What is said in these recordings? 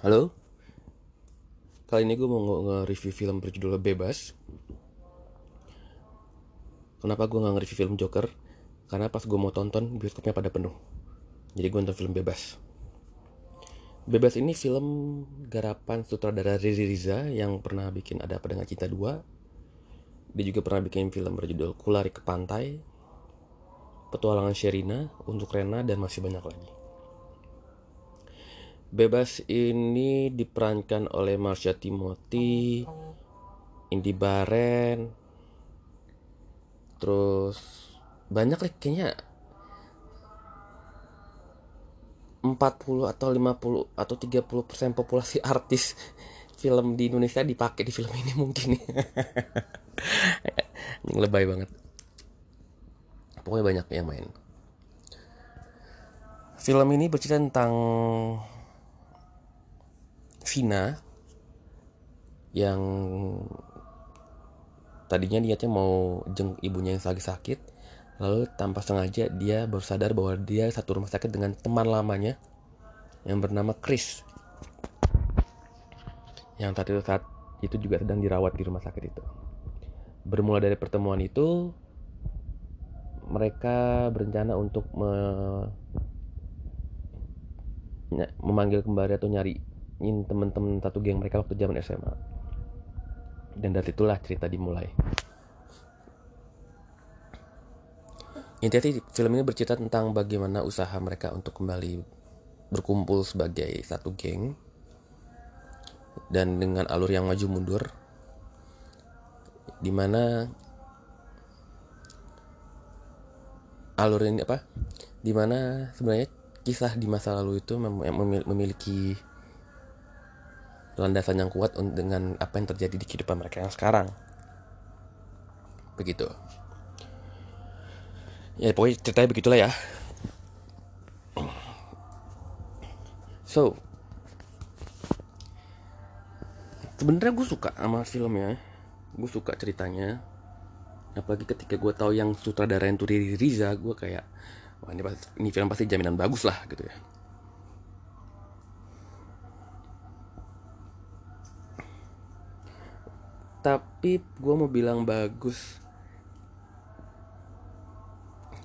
Halo? Kali ini gue mau nge-review film berjudul Bebas. Kenapa gue gak nge-review film Joker? Karena pas gue mau tonton, bioskopnya pada penuh. Jadi gue nonton film Bebas. Bebas ini film garapan sutradara Riri Riza Yang pernah bikin Ada Apa Dengan Cinta 2 Dia juga pernah bikin film berjudul Kulari ke Pantai Petualangan Sherina Untuk Rena dan masih banyak lagi Bebas ini diperankan oleh Marsha Timothy, Indi Baren, terus banyak lah kayaknya. 40 atau 50 atau 30 persen populasi artis film di Indonesia dipakai di film ini mungkin. Lebay banget. Pokoknya banyak yang main. Film ini bercerita tentang Vina yang tadinya niatnya mau jeng ibunya yang lagi sakit lalu tanpa sengaja dia baru sadar bahwa dia satu rumah sakit dengan teman lamanya yang bernama Chris. Yang tadi saat itu juga sedang dirawat di rumah sakit itu. Bermula dari pertemuan itu mereka berencana untuk me memanggil kembali atau nyari ingin teman-teman satu geng mereka waktu zaman SMA dan dari itulah cerita dimulai. Intinya film ini bercerita tentang bagaimana usaha mereka untuk kembali berkumpul sebagai satu geng. Dan dengan alur yang maju mundur di mana alur ini apa? Di mana sebenarnya kisah di masa lalu itu memiliki landasan yang kuat dengan apa yang terjadi di kehidupan mereka yang sekarang. Begitu. Ya pokoknya ceritanya begitulah ya. So sebenarnya gue suka sama filmnya. Gue suka ceritanya. Apalagi ketika gue tahu yang sutradara yang Riri Riza gue kayak wah ini, ini film pasti jaminan bagus lah gitu ya tapi gue mau bilang bagus.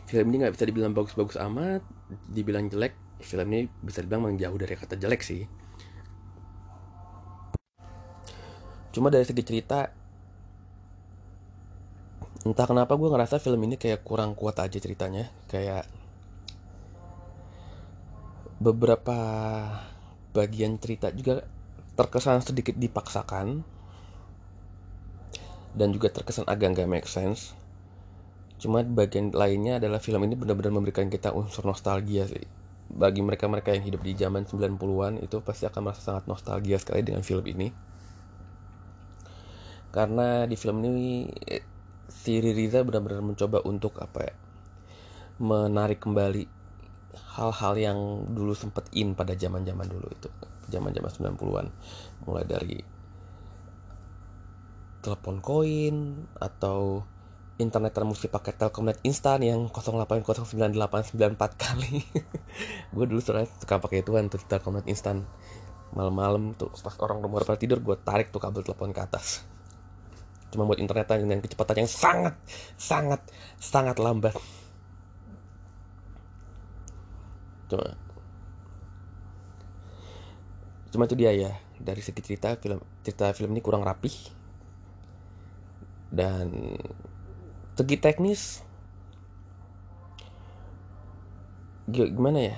Film ini nggak bisa dibilang bagus-bagus amat dibilang jelek film ini bisa dibilang memang jauh dari kata jelek sih. Cuma dari segi cerita entah kenapa gue ngerasa film ini kayak kurang kuat aja ceritanya. Kayak beberapa bagian cerita juga terkesan sedikit dipaksakan dan juga terkesan agak nggak make sense. Cuma bagian lainnya adalah film ini benar-benar memberikan kita unsur nostalgia sih. Bagi mereka-mereka yang hidup di zaman 90-an itu pasti akan merasa sangat nostalgia sekali dengan film ini. Karena di film ini si Ririza benar-benar mencoba untuk apa ya menarik kembali hal-hal yang dulu sempat in pada zaman-zaman dulu itu. Zaman-zaman 90-an mulai dari telepon koin atau internet mesti pakai Telkomnet instan yang 08099894 kali. gue dulu soalnya suka pakai itu kan tuh Telkomnet instan. Malam-malam tuh pas orang nomor pada tidur gue tarik tuh kabel telepon ke atas. Cuma buat internet dengan kecepatan yang sangat sangat sangat lambat. Cuma Cuma itu dia ya dari segi cerita film cerita film ini kurang rapih dan segi teknis gimana ya?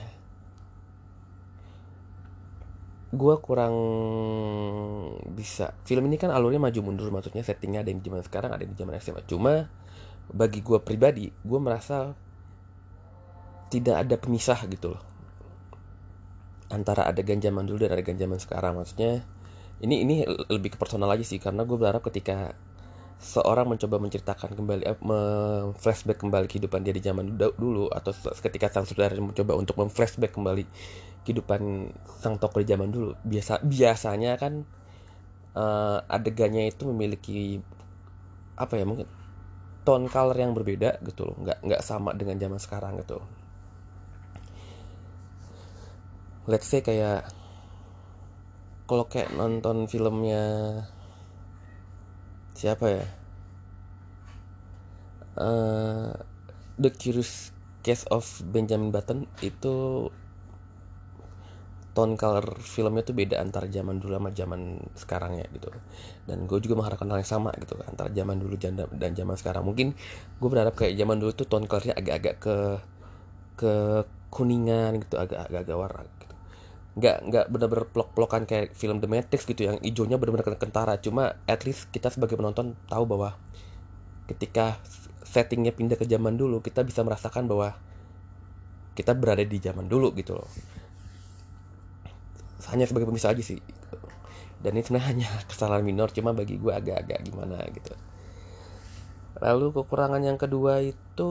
Gue kurang bisa. Film ini kan alurnya maju mundur maksudnya settingnya ada yang zaman sekarang ada yang di zaman SMA cuma bagi gue pribadi gue merasa tidak ada pemisah gitu loh. Antara adegan zaman dulu dan adegan zaman sekarang. Maksudnya ini ini lebih ke personal aja sih karena gue berharap ketika seorang mencoba menceritakan kembali eh, flashback kembali kehidupan dia di zaman dulu atau ketika sang saudara mencoba untuk memflashback kembali kehidupan sang tokoh di zaman dulu. Biasa biasanya kan uh, adegannya itu memiliki apa ya mungkin tone color yang berbeda gitu loh. Nggak nggak sama dengan zaman sekarang gitu let's say kayak kalau kayak nonton filmnya siapa ya? Uh, The Curious Case of Benjamin Button itu tone color filmnya tuh beda antara zaman dulu sama zaman sekarang ya gitu. Dan gue juga mengharapkan hal yang sama gitu antara zaman dulu dan zaman sekarang. Mungkin gue berharap kayak zaman dulu tuh tone colornya agak-agak ke ke kuningan gitu agak-agak warna nggak nggak benar-benar pelok-pelokan kayak film The Matrix gitu yang hijaunya benar-benar kentara. Cuma at least kita sebagai penonton tahu bahwa ketika settingnya pindah ke zaman dulu kita bisa merasakan bahwa kita berada di zaman dulu gitu loh. Hanya sebagai pemisah aja sih. Dan ini sebenarnya hanya kesalahan minor cuma bagi gue agak-agak gimana gitu. Lalu kekurangan yang kedua itu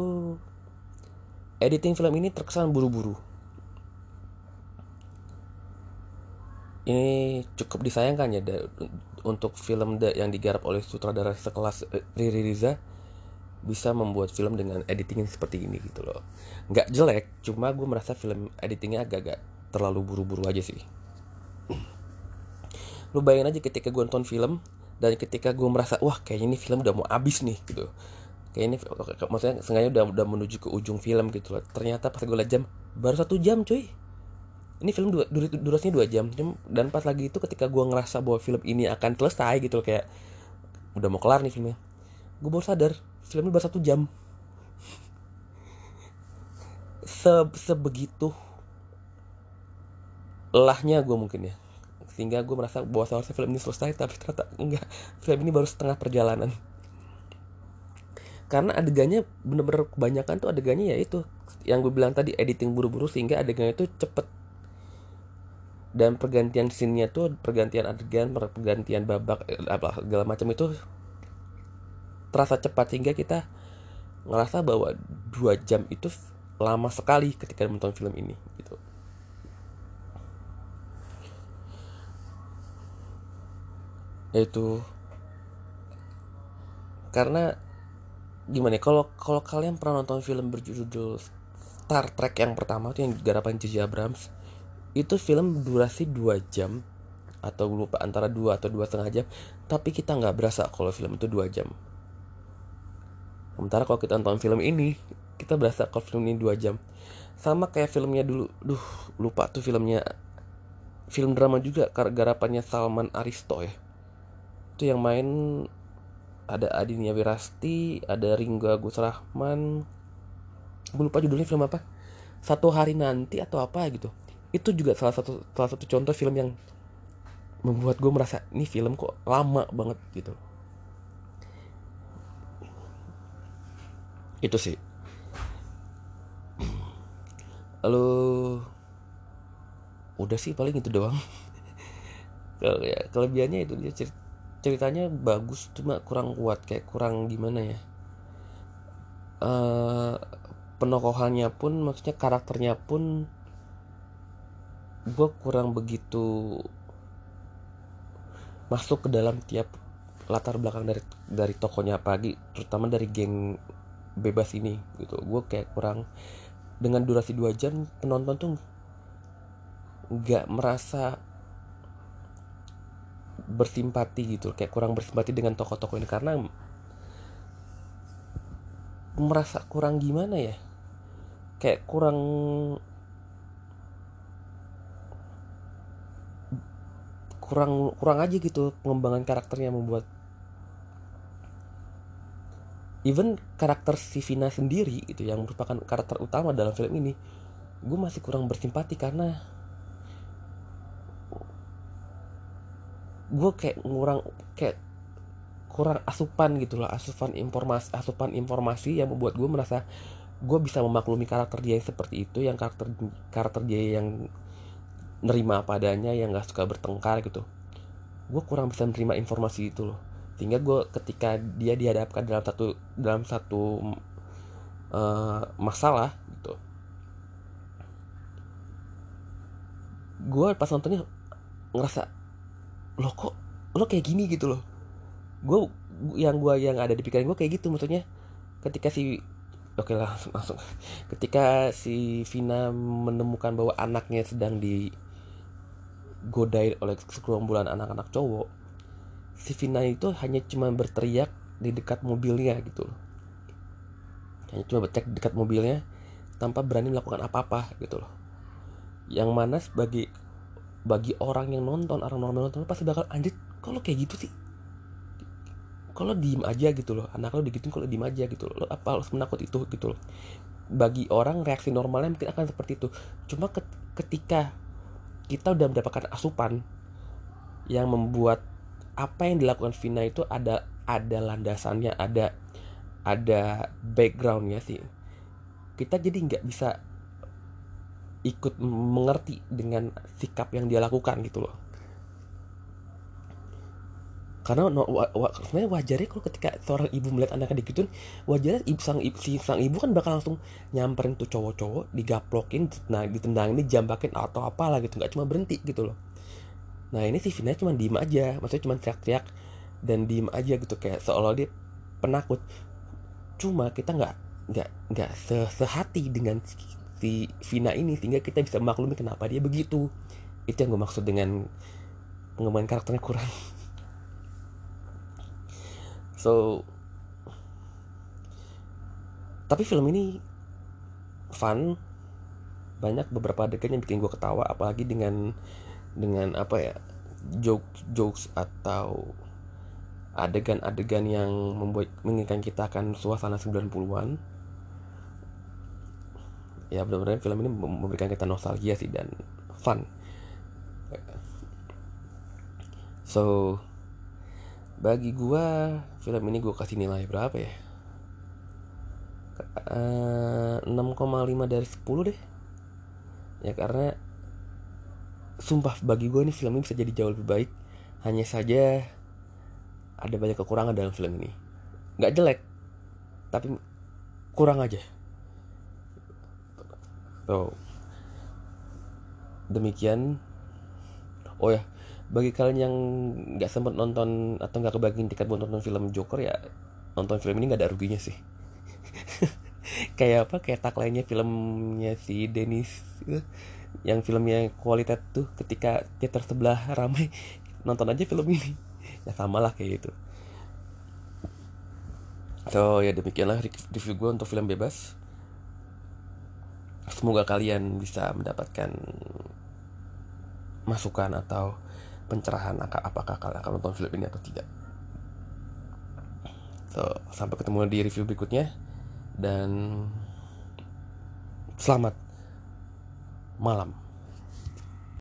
editing film ini terkesan buru-buru ini cukup disayangkan ya untuk film yang digarap oleh sutradara sekelas eh, Riri Riza bisa membuat film dengan editing seperti ini gitu loh. Nggak jelek cuma gue merasa film editingnya agak-agak terlalu buru-buru aja sih. Lu bayangin aja ketika gue nonton film dan ketika gue merasa wah kayaknya ini film udah mau habis nih gitu. Kayak ini maksudnya sengaja udah udah menuju ke ujung film gitu loh. Ternyata pas gue liat jam baru satu jam cuy ini film dua, dur, durasinya dua jam dan pas lagi itu ketika gue ngerasa bahwa film ini akan selesai gitu loh kayak udah mau kelar nih filmnya. Gue baru sadar filmnya baru satu jam. Se sebegitu lelahnya gue mungkin ya. Sehingga gue merasa bahwa seharusnya film ini selesai tapi ternyata enggak. Film ini baru setengah perjalanan. Karena adegannya bener-bener kebanyakan tuh adegannya ya itu yang gue bilang tadi editing buru-buru sehingga adegannya itu cepet dan pergantian scene-nya tuh pergantian adegan pergantian babak eh, apa segala macam itu terasa cepat sehingga kita ngerasa bahwa dua jam itu lama sekali ketika menonton film ini gitu yaitu karena gimana ya kalau kalau kalian pernah nonton film berjudul Star Trek yang pertama tuh yang garapan J.J. Abrams itu film durasi 2 jam atau lupa antara 2 atau dua setengah jam. Tapi kita nggak berasa kalau film itu 2 jam. Sementara kalau kita nonton film ini kita berasa kalau film ini 2 jam. Sama kayak filmnya dulu. Duh lupa tuh filmnya. Film drama juga garapannya Salman Aristo ya. Itu yang main ada Adinia Wirasti ada Ringgo Agus Rahman. Gue lupa judulnya film apa. Satu hari nanti atau apa gitu itu juga salah satu salah satu contoh film yang membuat gue merasa ini film kok lama banget gitu. Itu sih. Lalu udah sih paling itu doang. Kalau ya kelebihannya itu dia cerita ceritanya bagus cuma kurang kuat kayak kurang gimana ya. Uh, penokohannya pun maksudnya karakternya pun gue kurang begitu masuk ke dalam tiap latar belakang dari dari tokonya pagi terutama dari geng bebas ini gitu. Gue kayak kurang dengan durasi dua jam penonton tuh nggak merasa bersimpati gitu kayak kurang bersimpati dengan tokoh-tokoh ini karena merasa kurang gimana ya? Kayak kurang kurang kurang aja gitu pengembangan karakternya membuat. Even karakter si Vina sendiri itu yang merupakan karakter utama dalam film ini gue masih kurang bersimpati karena gue kayak ngurang kayak kurang asupan gitu loh asupan informasi asupan informasi yang membuat gue merasa gue bisa memaklumi karakter dia yang seperti itu yang karakter karakter dia yang nerima apa adanya yang gak suka bertengkar gitu. Gue kurang bisa menerima informasi itu loh. Sehingga gue ketika dia dihadapkan dalam satu dalam satu uh, masalah gitu gue pas nontonnya ngerasa lo kok lo kayak gini gitu loh? Gue yang gue yang ada di pikiran gue kayak gitu maksudnya. Ketika si oke lah langsung, langsung. Ketika si Vina menemukan bahwa anaknya sedang di digodain oleh sekerombolan anak-anak cowok si Vina itu hanya cuma berteriak di dekat mobilnya gitu loh. Hanya cuma berteriak dekat mobilnya tanpa berani melakukan apa-apa gitu loh. Yang mana bagi bagi orang yang nonton orang orang nonton pasti bakal anjir kalau kayak gitu sih? Kalau diem aja gitu loh? Anak lo digituin kalau diem aja gitu loh? Lo apa harus menakut itu? gitu loh. Bagi orang reaksi normalnya mungkin akan seperti itu. Cuma ketika kita udah mendapatkan asupan yang membuat apa yang dilakukan Vina itu ada ada landasannya ada ada backgroundnya sih. Kita jadi nggak bisa ikut mengerti dengan sikap yang dia lakukan gitu loh karena no, wa, wa, wajarnya kalau ketika seorang ibu melihat anaknya digituin wajarnya ibu sang ibu si sang ibu kan bakal langsung nyamperin tuh cowok-cowok digaplokin nah ditendang ini jambakin atau apalah gitu. Nggak cuma berhenti gitu loh. Nah ini si Vina cuma diem aja maksudnya cuma teriak-teriak dan diem aja gitu. Kayak seolah dia penakut. Cuma kita nggak nggak nggak se sehati dengan si Vina ini sehingga kita bisa maklumi kenapa dia begitu. Itu yang gue maksud dengan pengembangan karakternya kurang so tapi film ini fun. Banyak beberapa adegan yang bikin gue ketawa apalagi dengan dengan apa ya jokes jokes atau adegan-adegan yang membuat mengingatkan kita akan suasana 90-an ya benar-benar film ini memberikan kita nostalgia sih dan fun. So bagi gua film ini gua kasih nilai berapa ya? Uh, eh, 6,5 dari 10 deh. Ya karena sumpah bagi gue nih film ini bisa jadi jauh lebih baik. Hanya saja ada banyak kekurangan dalam film ini. Nggak jelek tapi kurang aja. So demikian. Oh ya bagi kalian yang nggak sempat nonton atau nggak kebagian tiket buat nonton film Joker ya nonton film ini nggak ada ruginya sih. Kayak apa? Kayak tak lainnya filmnya si Dennis yang filmnya kualitas tuh ketika theater sebelah ramai nonton aja film ini. Ya sama lah kayak gitu. So ya demikianlah review gue untuk film bebas. Semoga kalian bisa mendapatkan masukan atau pencerahan apakah kalian akan nonton film ini atau tidak. So, sampai ketemu di review berikutnya dan selamat malam.